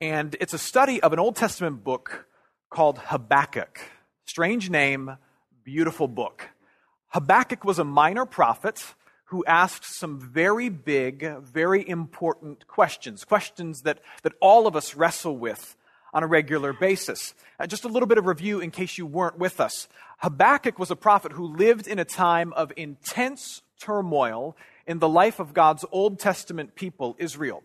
And it's a study of an Old Testament book called Habakkuk. Strange name, beautiful book. Habakkuk was a minor prophet who asked some very big, very important questions, questions that, that all of us wrestle with on a regular basis. Uh, just a little bit of review in case you weren't with us. Habakkuk was a prophet who lived in a time of intense turmoil in the life of God's Old Testament people, Israel.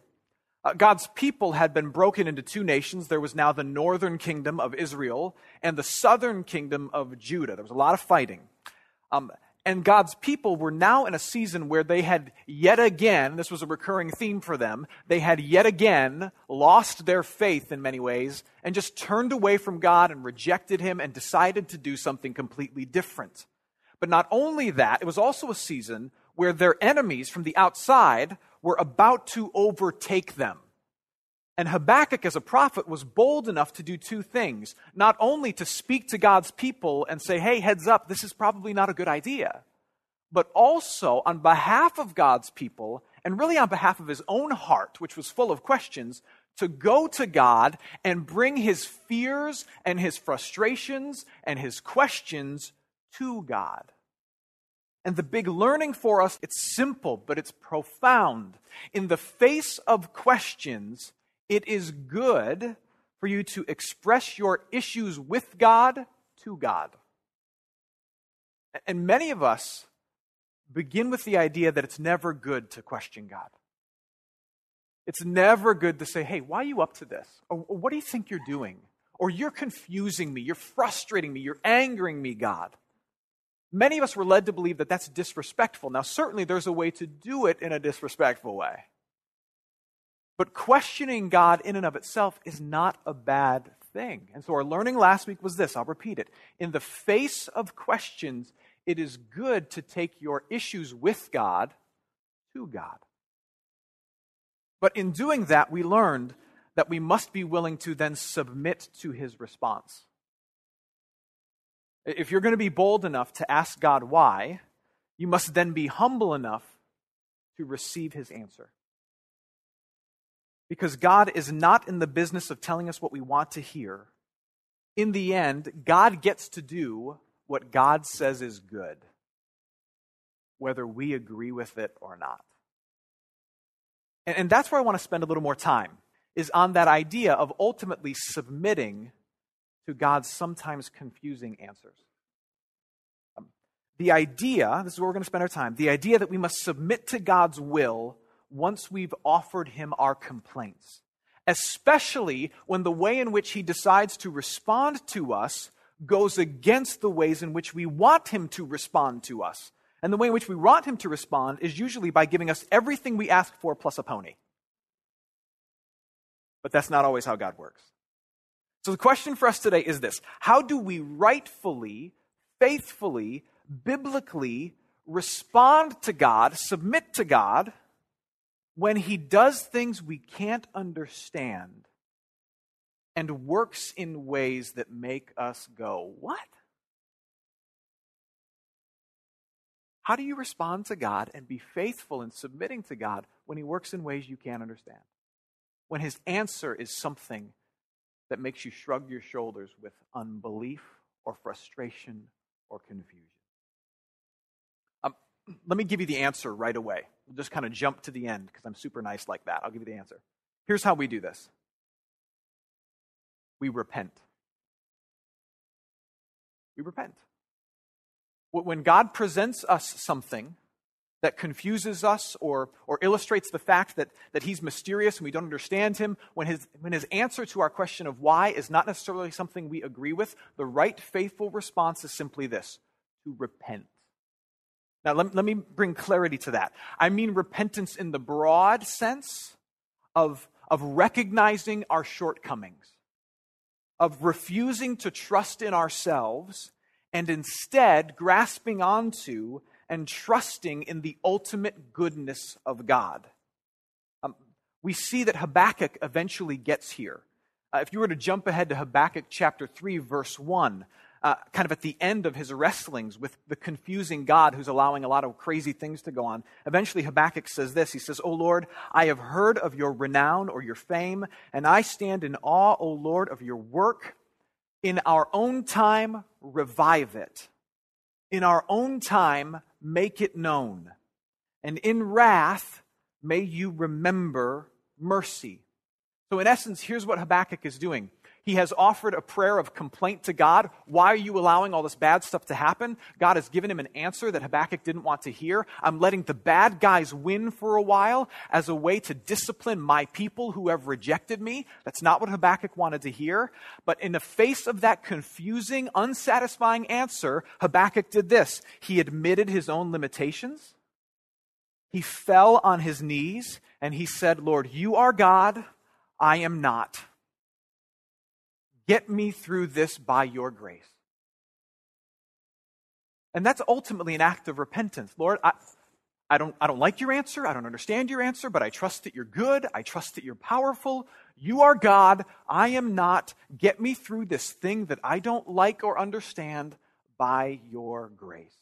Uh, God's people had been broken into two nations. There was now the northern kingdom of Israel and the southern kingdom of Judah. There was a lot of fighting. Um, and God's people were now in a season where they had yet again, this was a recurring theme for them, they had yet again lost their faith in many ways and just turned away from God and rejected Him and decided to do something completely different. But not only that, it was also a season where their enemies from the outside were about to overtake them. And Habakkuk, as a prophet, was bold enough to do two things. Not only to speak to God's people and say, hey, heads up, this is probably not a good idea, but also on behalf of God's people, and really on behalf of his own heart, which was full of questions, to go to God and bring his fears and his frustrations and his questions to God. And the big learning for us, it's simple, but it's profound. In the face of questions, it is good for you to express your issues with God to God. And many of us begin with the idea that it's never good to question God. It's never good to say, hey, why are you up to this? Or what do you think you're doing? Or you're confusing me, you're frustrating me, you're angering me, God. Many of us were led to believe that that's disrespectful. Now, certainly there's a way to do it in a disrespectful way. But questioning God in and of itself is not a bad thing. And so our learning last week was this I'll repeat it. In the face of questions, it is good to take your issues with God to God. But in doing that, we learned that we must be willing to then submit to his response. If you're going to be bold enough to ask God why, you must then be humble enough to receive his answer. Because God is not in the business of telling us what we want to hear. In the end, God gets to do what God says is good, whether we agree with it or not. And, that's where I want to spend a little more time, is on that idea of ultimately submitting to God's sometimes confusing answers. Um, the idea, this is where we're going to spend our time, the idea that we must submit to God's will once we've offered him our complaints, especially when the way in which he decides to respond to us goes against the ways in which we want him to respond to us. And the way in which we want him to respond is usually by giving us everything we ask for plus a pony. But that's not always how God works. So the question for us today is this How do we rightfully, faithfully, biblically respond to God, submit to God? when he does things we can't understand and works in ways that make us go, What? How do you respond to God and be faithful in submitting to God when He works in ways you can't understand? When His answer is something that makes you shrug your shoulders with unbelief or frustration or confusion? Um, let me give you the answer right away. We'll just kind of jump to the end because I'm super nice like that. I'll give you the answer. Here's how we do this we repent. We repent. When God presents us something that confuses us or, or illustrates the fact that, that he's mysterious and we don't understand him, when his, when his answer to our question of why is not necessarily something we agree with, the right faithful response is simply this to repent. Now, let, let me bring clarity to that. I mean repentance in the broad sense of, of recognizing our shortcomings, of refusing to trust in ourselves and instead grasping onto and trusting in the ultimate goodness of God. Um, we see that Habakkuk eventually gets here. Uh, if you were to jump ahead to Habakkuk chapter 3, verse 1, uh, kind of at the end of his wrestlings with the confusing God who's allowing a lot of crazy things to go on, eventually Habakkuk says this He says, O Lord, I have heard of your renown or your fame, and I stand in awe, O Lord, of your work in our own time, revive it. In our own time, make it known. And in wrath, may you remember mercy. So, in essence, here's what Habakkuk is doing he has offered a prayer of complaint to God. Why are you allowing all this bad stuff to happen? God has given him an answer that Habakkuk didn't want to hear. I'm letting the bad guys win for a while as a way to discipline my people who have rejected me. That's not what Habakkuk wanted to hear. But in the face of that confusing, unsatisfying answer, Habakkuk did this. He admitted his own limitations. He fell on his knees and he said, Lord, you are God. I am not. Get me through this by your grace. And that's ultimately an act of repentance. Lord, I, I, don't, I don't like your answer. I don't understand your answer, but I trust that you're good. I trust that you're powerful. You are God. I am not. Get me through this thing that I don't like or understand by your grace.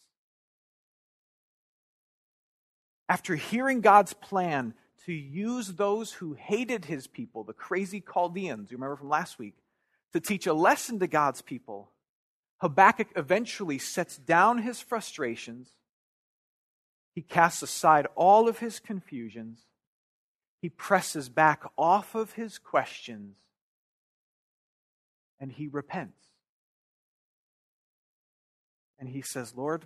After hearing God's plan to use those who hated his people, the crazy Chaldeans, you remember from last week, to teach a lesson to God's people, Habakkuk eventually sets down his frustrations. He casts aside all of his confusions. He presses back off of his questions. And he repents. And he says, Lord,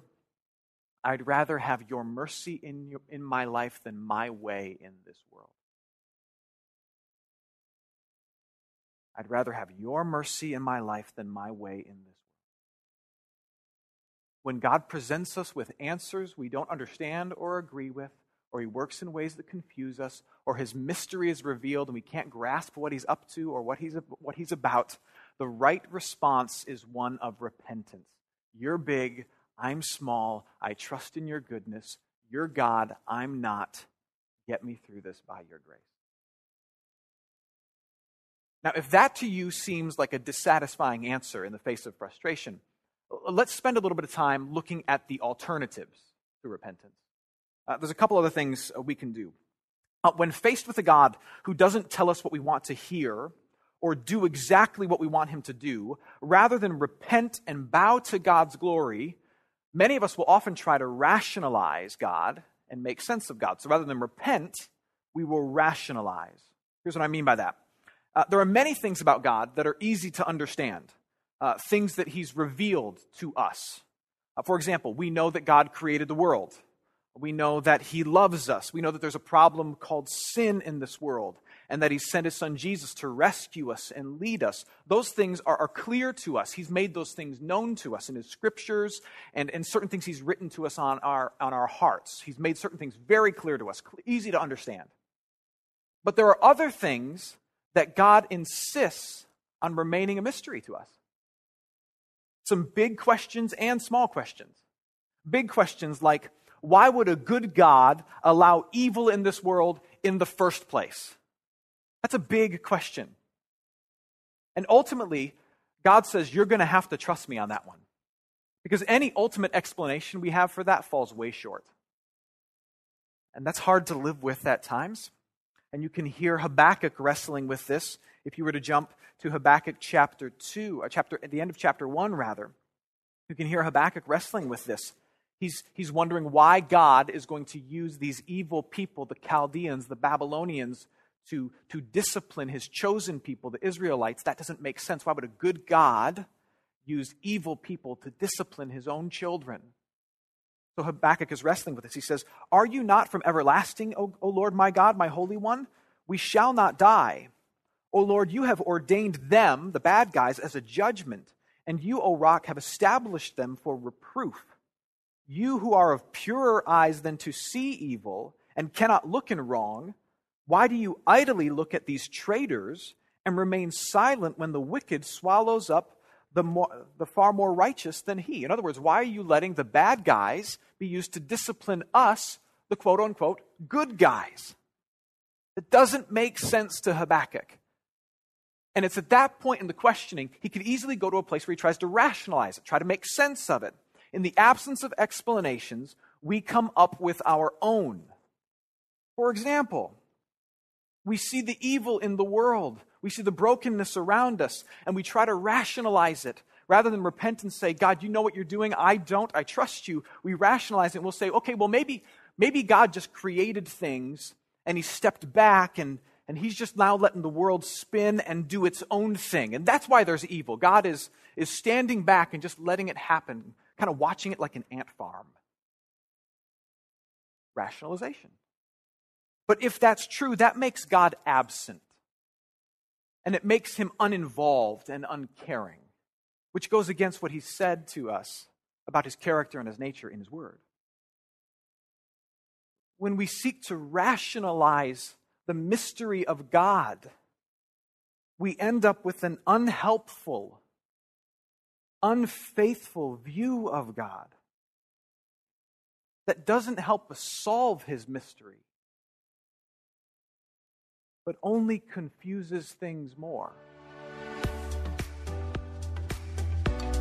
I'd rather have your mercy in, your, in my life than my way in this world. I'd rather have your mercy in my life than my way in this world. When God presents us with answers we don't understand or agree with, or he works in ways that confuse us, or his mystery is revealed and we can't grasp what he's up to or what he's, what he's about, the right response is one of repentance. You're big, I'm small, I trust in your goodness. You're God, I'm not. Get me through this by your grace. Now, if that to you seems like a dissatisfying answer in the face of frustration, let's spend a little bit of time looking at the alternatives to repentance. Uh, there's a couple other things uh, we can do. Uh, when faced with a God who doesn't tell us what we want to hear or do exactly what we want him to do, rather than repent and bow to God's glory, many of us will often try to rationalize God and make sense of God. So rather than repent, we will rationalize. Here's what I mean by that. Uh, there are many things about God that are easy to understand, uh, things that He's revealed to us. Uh, for example, we know that God created the world. We know that He loves us. We know that there's a problem called sin in this world and that He sent His Son Jesus to rescue us and lead us. Those things are, are clear to us. He's made those things known to us in His scriptures and, and certain things He's written to us on our, on our hearts. He's made certain things very clear to us, easy to understand. But there are other things that God insists on remaining a mystery to us. Some big questions and small questions. Big questions like, why would a good God allow evil in this world in the first place? That's a big question. And ultimately, God says, You're going to have to trust me on that one. Because any ultimate explanation we have for that falls way short. And that's hard to live with at times. And you can hear Habakkuk wrestling with this if you were to jump to Habakkuk chapter 2, or uh, chapter, at the end of chapter 1, rather. You can hear Habakkuk wrestling with this. He's, he's wondering why God is going to use these evil people, the Chaldeans, the Babylonians, to, to discipline his chosen people, the Israelites. That doesn't make sense. Why would a good God use evil people to discipline his own children? So Habakkuk is wrestling with this. He says, Are you not from everlasting, o, o Lord my God, my Holy One? We shall not die. O Lord, you have ordained them, the bad guys, as a judgment, and you, O rock, have established them for reproof. You who are of purer eyes than to see evil and cannot look in wrong, why do you idly look at these traitors and remain silent when the wicked swallows up the, more, the far more righteous than he? In other words, why are you letting the bad guys be used to discipline us, the quote unquote good guys? It doesn't make sense to Habakkuk. And it's at that point in the questioning, he could easily go to a place where he tries to rationalize it, try to make sense of it. In the absence of explanations, we come up with our own. For example, we see the evil in the world. We see the brokenness around us, and we try to rationalize it. Rather than repent and say, God, you know what you're doing. I don't. I trust you. We rationalize it and we'll say, okay, well, maybe, maybe God just created things and he stepped back and, and he's just now letting the world spin and do its own thing. And that's why there's evil. God is, is standing back and just letting it happen, kind of watching it like an ant farm. Rationalization. But if that's true, that makes God absent. And it makes him uninvolved and uncaring, which goes against what he said to us about his character and his nature in his word. When we seek to rationalize the mystery of God, we end up with an unhelpful, unfaithful view of God that doesn't help us solve his mystery but only confuses things more.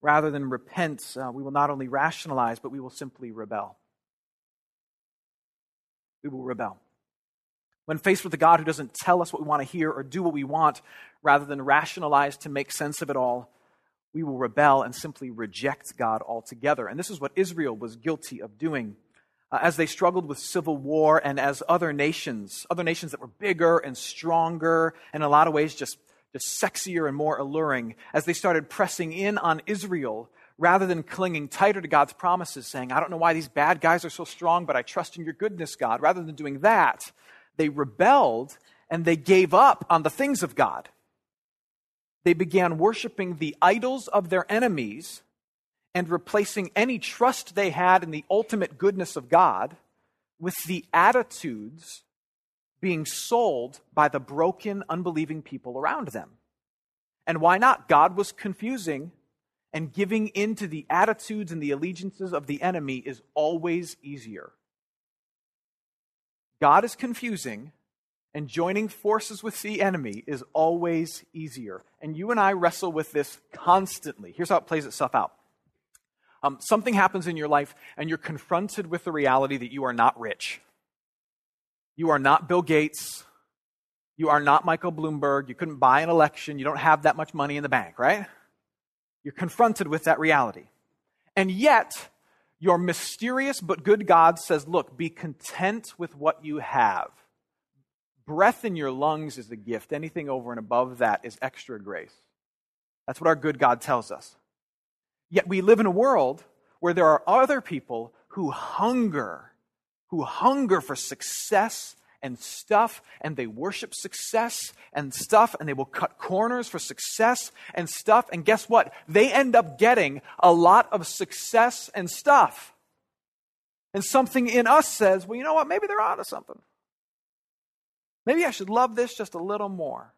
Rather than repent, uh, we will not only rationalize, but we will simply rebel. We will rebel. When faced with a God who doesn't tell us what we want to hear or do what we want, rather than rationalize to make sense of it all, we will rebel and simply reject God altogether. And this is what Israel was guilty of doing uh, as they struggled with civil war and as other nations, other nations that were bigger and stronger, and in a lot of ways just, just sexier and more alluring, as they started pressing in on Israel rather than clinging tighter to God's promises, saying, I don't know why these bad guys are so strong, but I trust in your goodness, God. Rather than doing that, they rebelled and they gave up on the things of God. They began worshiping the idols of their enemies and replacing any trust they had in the ultimate goodness of God with the attitudes being sold by the broken, unbelieving people around them. And why not? God was confusing, and giving in to the attitudes and the allegiances of the enemy is always easier. God is confusing, and joining forces with the enemy is always easier. And you and I wrestle with this constantly. Here's how it plays itself out um, something happens in your life and you're confronted with the reality that you are not rich. You are not Bill Gates. You are not Michael Bloomberg. You couldn't buy an election. You don't have that much money in the bank, right? You're confronted with that reality. And yet, your mysterious but good God says, Look, be content with what you have. Breath in your lungs is a gift. Anything over and above that is extra grace. That's what our good God tells us. Yet we live in a world where there are other people who hunger, who hunger for success and stuff, and they worship success and stuff, and they will cut corners for success and stuff. And guess what? They end up getting a lot of success and stuff. And something in us says, well, you know what? Maybe they're onto something. Maybe I should love this just a little more.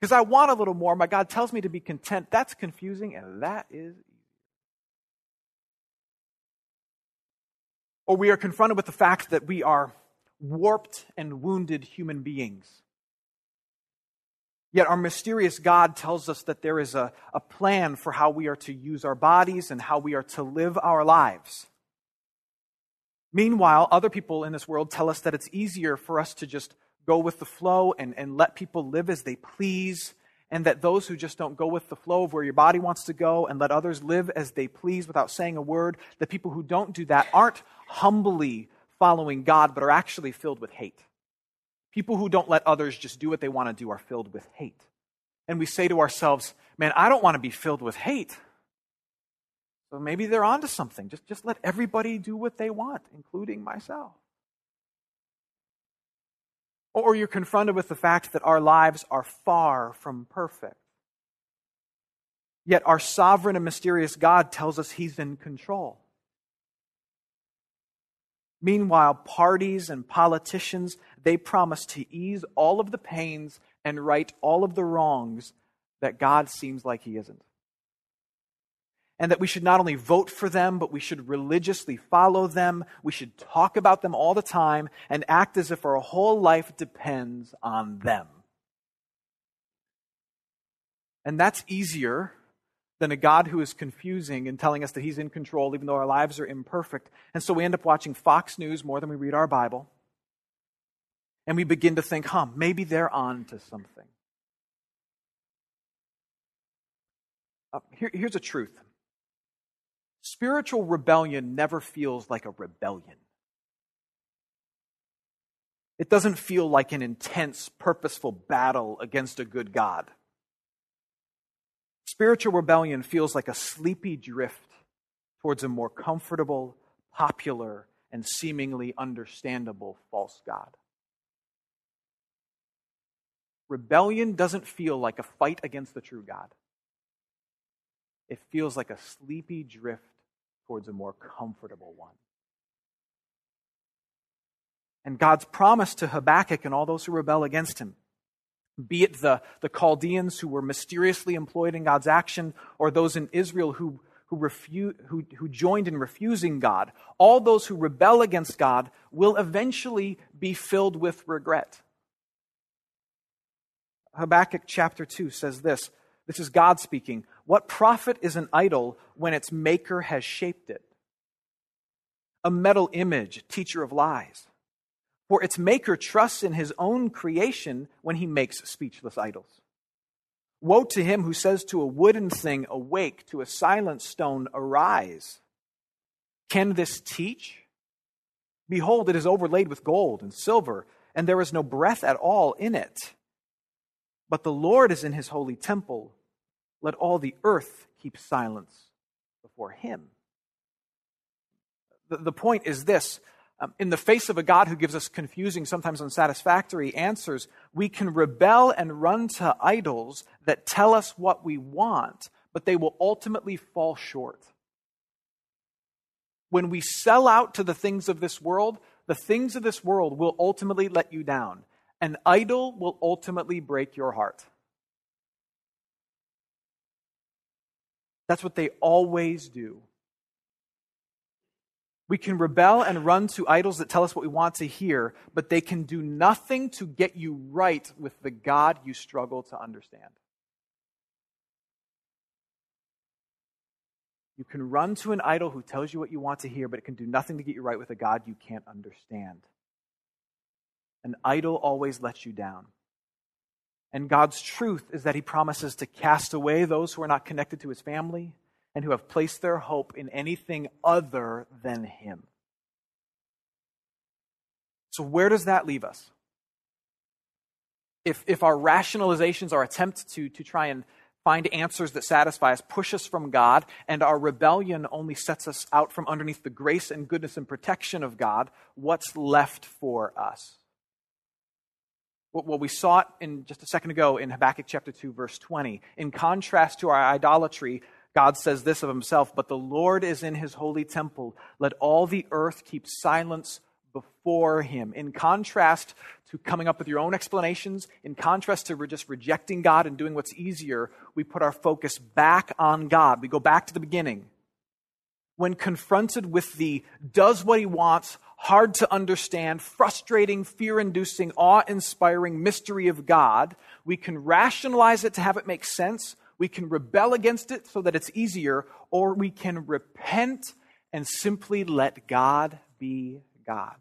Because I want a little more. My God tells me to be content. That's confusing, and that is Or we are confronted with the fact that we are warped and wounded human beings. Yet our mysterious God tells us that there is a, a plan for how we are to use our bodies and how we are to live our lives. Meanwhile, other people in this world tell us that it's easier for us to just go with the flow and, and let people live as they please, and that those who just don't go with the flow of where your body wants to go and let others live as they please without saying a word, the people who don't do that aren't humbly following God, but are actually filled with hate. People who don't let others just do what they want to do are filled with hate. And we say to ourselves, man, I don't want to be filled with hate. So maybe they're onto something. Just, just let everybody do what they want, including myself. Or you're confronted with the fact that our lives are far from perfect. Yet our sovereign and mysterious God tells us He's in control. Meanwhile, parties and politicians, they promise to ease all of the pains and right all of the wrongs that God seems like He isn't. And that we should not only vote for them, but we should religiously follow them. We should talk about them all the time and act as if our whole life depends on them. And that's easier than a God who is confusing and telling us that he's in control even though our lives are imperfect. And so we end up watching Fox News more than we read our Bible. And we begin to think, huh, maybe they're on to something. Uh, here, here's a truth spiritual rebellion never feels like a rebellion. It doesn't feel like an intense, purposeful battle against a good God. Spiritual rebellion feels like a sleepy drift towards a more comfortable, popular, and seemingly understandable false God. Rebellion doesn't feel like a fight against the true God. It feels like a sleepy drift towards a more comfortable one. And God's promise to Habakkuk and all those who rebel against him be it the, the Chaldeans who were mysteriously employed in God's action, or those in Israel who, who, refu- who, who joined in refusing God, all those who rebel against God will eventually be filled with regret. Habakkuk chapter 2 says this this is God speaking. What profit is an idol when its maker has shaped it? A metal image, teacher of lies. For its maker trusts in his own creation when he makes speechless idols. Woe to him who says to a wooden thing, Awake, to a silent stone, Arise. Can this teach? Behold, it is overlaid with gold and silver, and there is no breath at all in it. But the Lord is in his holy temple. Let all the earth keep silence before him. The, point is this um, in the face of a God who gives us confusing, sometimes unsatisfactory answers, we can rebel and run to idols that tell us what we want, but they will ultimately fall short. When we sell out to the things of this world, the things of this world will ultimately let you down. An idol will ultimately break your heart. That's what they always do. We can rebel and run to idols that tell us what we want to hear, but they can do nothing to get you right with the God you struggle to understand. You can run to an idol who tells you what you want to hear, but it can do nothing to get you right with a God you can't understand. An idol always lets you down. And God's truth is that He promises to cast away those who are not connected to His family, and who have placed their hope in anything other than Him. So, where does that leave us? If, if our rationalizations, our attempt to, to try and find answers that satisfy us, push us from God, and our rebellion only sets us out from underneath the grace and goodness and protection of God, what's left for us? Well, we saw in just a second ago in Habakkuk chapter 2, verse 20. In contrast to our idolatry, God says this of himself, but the Lord is in his holy temple. Let all the earth keep silence before him. In contrast to coming up with your own explanations, in contrast to just rejecting God and doing what's easier, we put our focus back on God. We go back to the beginning. When confronted with the does what he wants, hard to understand, frustrating, fear inducing, awe inspiring mystery of God, we can rationalize it to have it make sense we can rebel against it so that it's easier, or we can repent and simply let God be God.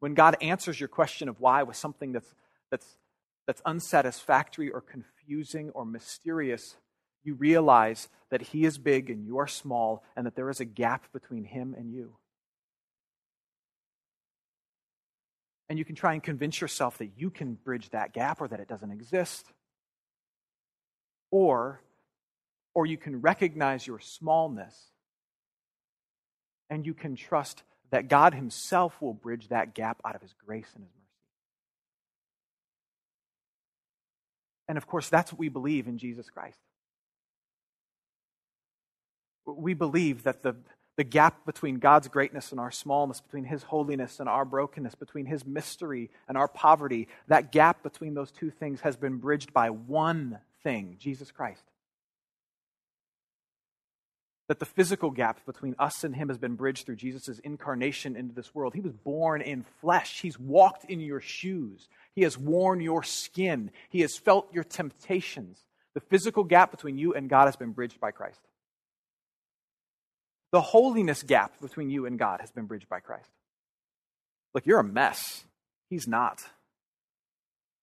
When God answers your question of why with something that's, that's, that's unsatisfactory or confusing or mysterious, you realize that He is big and you are small, and that there is a gap between Him and you. And you can try and convince yourself that you can bridge that gap or that it doesn't exist. Or, or you can recognize your smallness and you can trust that God Himself will bridge that gap out of His grace and His mercy. And of course, that's what we believe in Jesus Christ. We believe that the, the gap between God's greatness and our smallness, between His holiness and our brokenness, between His mystery and our poverty, that gap between those two things has been bridged by one thing Jesus Christ. That the physical gap between us and Him has been bridged through Jesus' incarnation into this world. He was born in flesh, He's walked in your shoes, He has worn your skin, He has felt your temptations. The physical gap between you and God has been bridged by Christ. The holiness gap between you and God has been bridged by Christ. Look, you're a mess. He's not.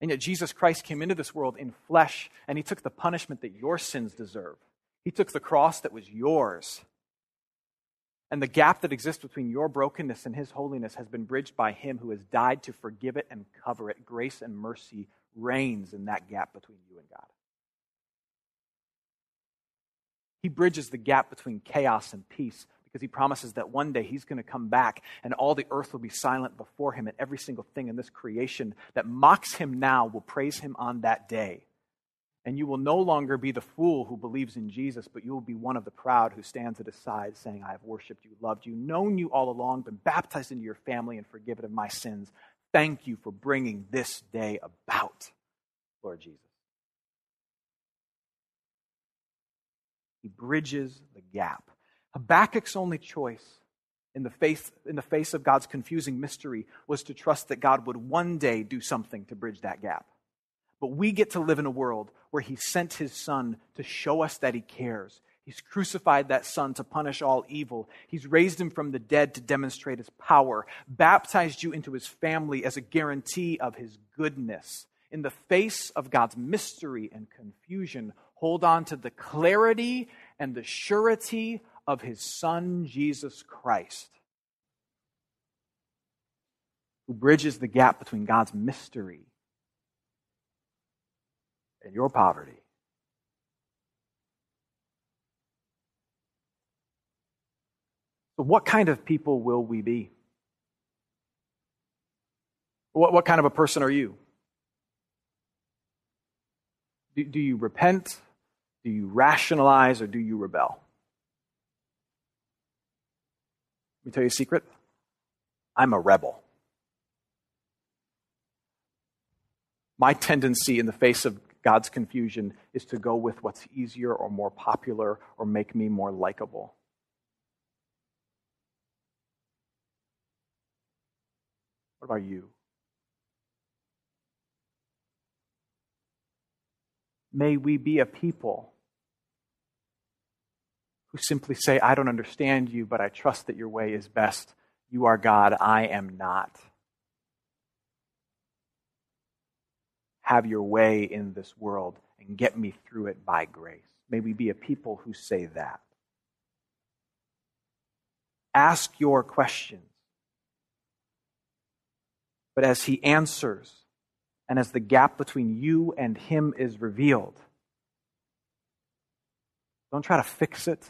And yet Jesus Christ came into this world in flesh, and he took the punishment that your sins deserve. He took the cross that was yours. And the gap that exists between your brokenness and his holiness has been bridged by him who has died to forgive it and cover it. Grace and mercy reigns in that gap between you and God. He bridges the gap between chaos and peace because he promises that one day he's going to come back and all the earth will be silent before him, and every single thing in this creation that mocks him now will praise him on that day. And you will no longer be the fool who believes in Jesus, but you will be one of the proud who stands at his side saying, I have worshiped you, loved you, known you all along, been baptized into your family, and forgiven of my sins. Thank you for bringing this day about, Lord Jesus. He bridges the gap. Habakkuk's only choice in the, face, in the face of God's confusing mystery was to trust that God would one day do something to bridge that gap. But we get to live in a world where He sent His Son to show us that He cares. He's crucified that Son to punish all evil. He's raised Him from the dead to demonstrate His power, baptized you into His family as a guarantee of His goodness. In the face of God's mystery and confusion, hold on to the clarity and the surety of his Son, Jesus Christ, who bridges the gap between God's mystery and your poverty. So, what kind of people will we be? What, what kind of a person are you? Do, do you repent? Do you rationalize or do you rebel? Let me tell you a secret. I'm a rebel. My tendency in the face of God's confusion is to go with what's easier or more popular or make me more likable. What about you? May we be a people who simply say, I don't understand you, but I trust that your way is best. You are God, I am not. Have your way in this world and get me through it by grace. May we be a people who say that. Ask your questions. But as he answers, and as the gap between you and Him is revealed. Don't try to fix it.